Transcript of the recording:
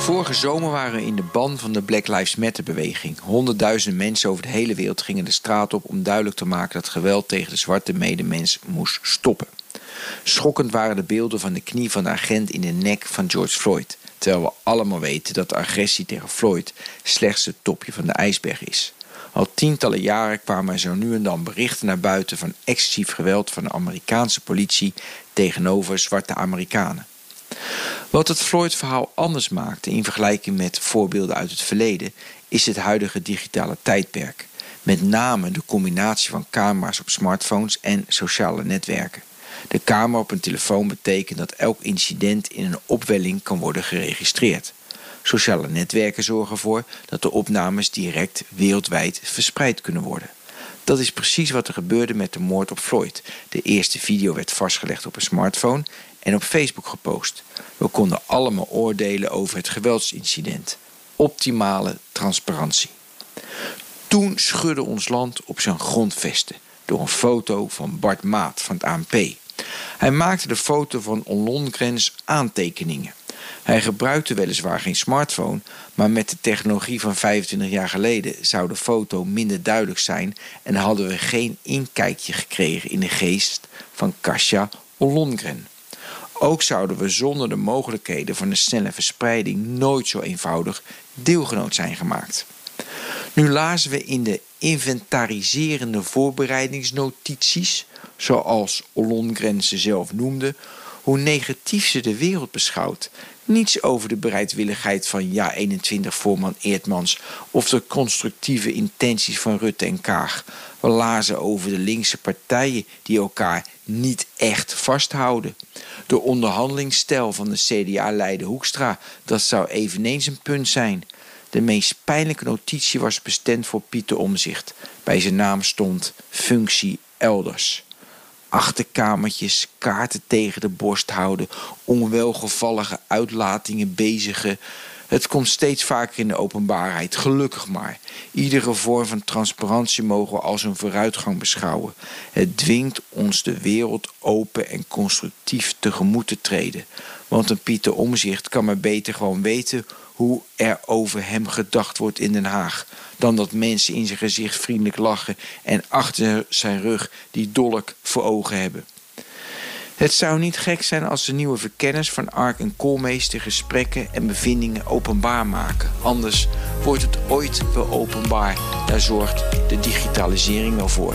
Vorige zomer waren we in de ban van de Black Lives Matter-beweging. Honderdduizenden mensen over de hele wereld gingen de straat op om duidelijk te maken dat geweld tegen de zwarte medemens moest stoppen. Schokkend waren de beelden van de knie van de agent in de nek van George Floyd. Terwijl we allemaal weten dat de agressie tegen Floyd slechts het topje van de ijsberg is. Al tientallen jaren kwamen er zo nu en dan berichten naar buiten van excessief geweld van de Amerikaanse politie tegenover zwarte Amerikanen. Wat het Floyd-verhaal anders maakte in vergelijking met voorbeelden uit het verleden, is het huidige digitale tijdperk. Met name de combinatie van camera's op smartphones en sociale netwerken. De camera op een telefoon betekent dat elk incident in een opwelling kan worden geregistreerd. Sociale netwerken zorgen ervoor dat de opnames direct wereldwijd verspreid kunnen worden. Dat is precies wat er gebeurde met de moord op Floyd. De eerste video werd vastgelegd op een smartphone en op Facebook gepost. We konden allemaal oordelen over het geweldsincident. Optimale transparantie. Toen schudde ons land op zijn grondvesten door een foto van Bart Maat van het ANP. Hij maakte de foto van Ollongrens aantekeningen. Hij gebruikte weliswaar geen smartphone, maar met de technologie van 25 jaar geleden zou de foto minder duidelijk zijn en hadden we geen inkijkje gekregen in de geest van Kasia Ollongren. Ook zouden we zonder de mogelijkheden van een snelle verspreiding nooit zo eenvoudig deelgenoot zijn gemaakt. Nu lazen we in de inventariserende voorbereidingsnotities, zoals Ollongren ze zelf noemde, hoe negatief ze de wereld beschouwt. Niets over de bereidwilligheid van Ja21-voorman Eertmans of de constructieve intenties van Rutte en Kaag. We lazen over de linkse partijen die elkaar niet echt vasthouden. De onderhandelingsstijl van de CDA-leider Hoekstra, dat zou eveneens een punt zijn. De meest pijnlijke notitie was bestemd voor Pieter Omzicht. Bij zijn naam stond functie elders achterkamertjes, kaarten tegen de borst houden, onwelgevallige uitlatingen bezigen. Het komt steeds vaker in de openbaarheid, gelukkig maar. Iedere vorm van transparantie mogen we als een vooruitgang beschouwen. Het dwingt ons de wereld open en constructief tegemoet te treden. Want een Pieter Omzicht kan maar beter gewoon weten hoe er over hem gedacht wordt in Den Haag. Dan dat mensen in zijn gezicht vriendelijk lachen en achter zijn rug die dolk voor ogen hebben. Het zou niet gek zijn als de nieuwe verkenners van Ark en Koolmeester gesprekken en bevindingen openbaar maken. Anders wordt het ooit wel openbaar. Daar zorgt de digitalisering wel voor.